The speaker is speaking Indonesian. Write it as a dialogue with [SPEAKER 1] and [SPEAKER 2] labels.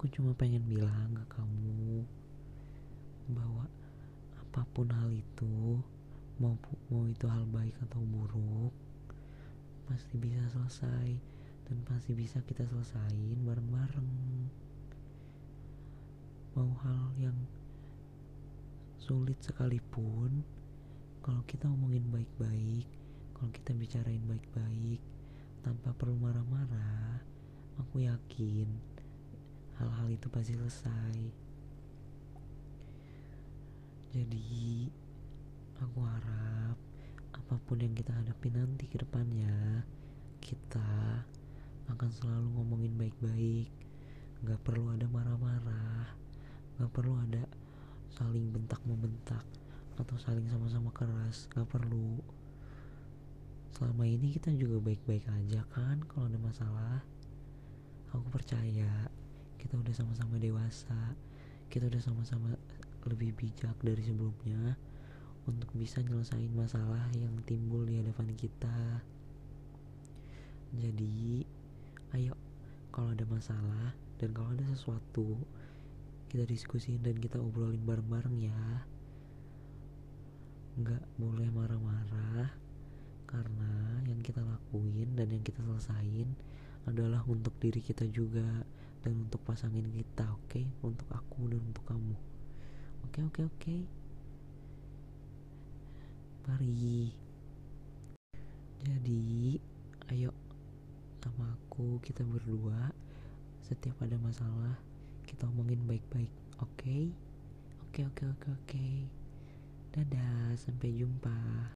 [SPEAKER 1] aku cuma pengen bilang ke kamu bahwa apa pun hal itu mau mau itu hal baik atau buruk pasti bisa selesai dan pasti bisa kita selesain bareng-bareng. Mau hal yang sulit sekalipun kalau kita omongin baik-baik kalau kita bicarain baik-baik tanpa perlu marah-marah aku yakin itu pasti selesai. Jadi aku harap apa pun yang kita hadapi nanti ke depannya kita akan selalu ngomongin baik-baik. Gak perlu ada marah-marah gak perlu ada saling bentak membentak atau saling sama-sama keras gak perlu. Selama ini kita juga baik-baik aja kan kalau ada masalah. Aku percaya kita udah sama-sama dewasa kita udah sama-sama lebih bijak dari sebelumnya untuk bisa nyelesain masalah yang timbul di hadapan kita. Jadi ayo kalau ada masalah dan kalau ada sesuatu kita diskusiin dan kita obrolin bareng-bareng ya. Nggak boleh marah-marah karena yang kita lakuin dan yang kita selesain adalah untuk diri kita juga dan untuk pasangin kita oke okay? untuk aku dan untuk kamu oke okay, oke okay, oke okay. mari jadi ayo sama aku kita berdua setiap ada masalah kita omongin baik-baik oke okay? oke okay, oke okay, oke okay, oke dadah sampai jumpa